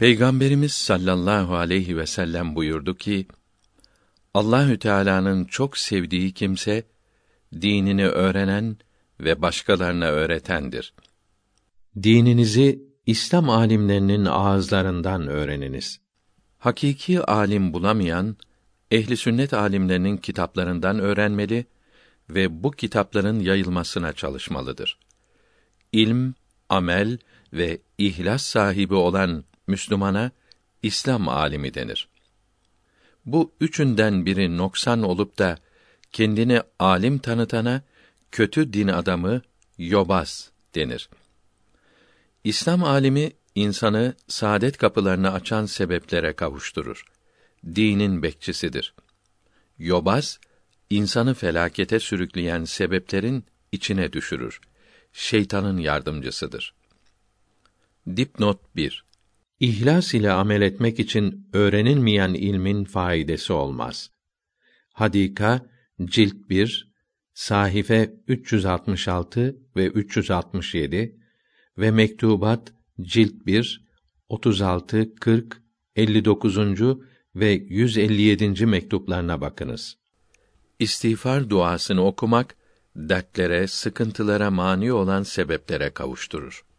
Peygamberimiz sallallahu aleyhi ve sellem buyurdu ki: Allahü Teala'nın çok sevdiği kimse dinini öğrenen ve başkalarına öğretendir. Dininizi İslam alimlerinin ağızlarından öğreniniz. Hakiki alim bulamayan ehli sünnet alimlerinin kitaplarından öğrenmeli ve bu kitapların yayılmasına çalışmalıdır. İlm, amel ve ihlas sahibi olan Müslümana İslam alimi denir. Bu üçünden biri noksan olup da kendini alim tanıtana kötü din adamı yobaz denir. İslam alimi insanı saadet kapılarını açan sebeplere kavuşturur. Dinin bekçisidir. Yobaz insanı felakete sürükleyen sebeplerin içine düşürür. Şeytanın yardımcısıdır. Dipnot 1 İhlas ile amel etmek için öğrenilmeyen ilmin faidesi olmaz. Hadika cilt 1 sahife 366 ve 367 ve mektubat cilt 1 36 40 59. ve 157. mektuplarına bakınız. İstiğfar duasını okumak dertlere, sıkıntılara mani olan sebeplere kavuşturur.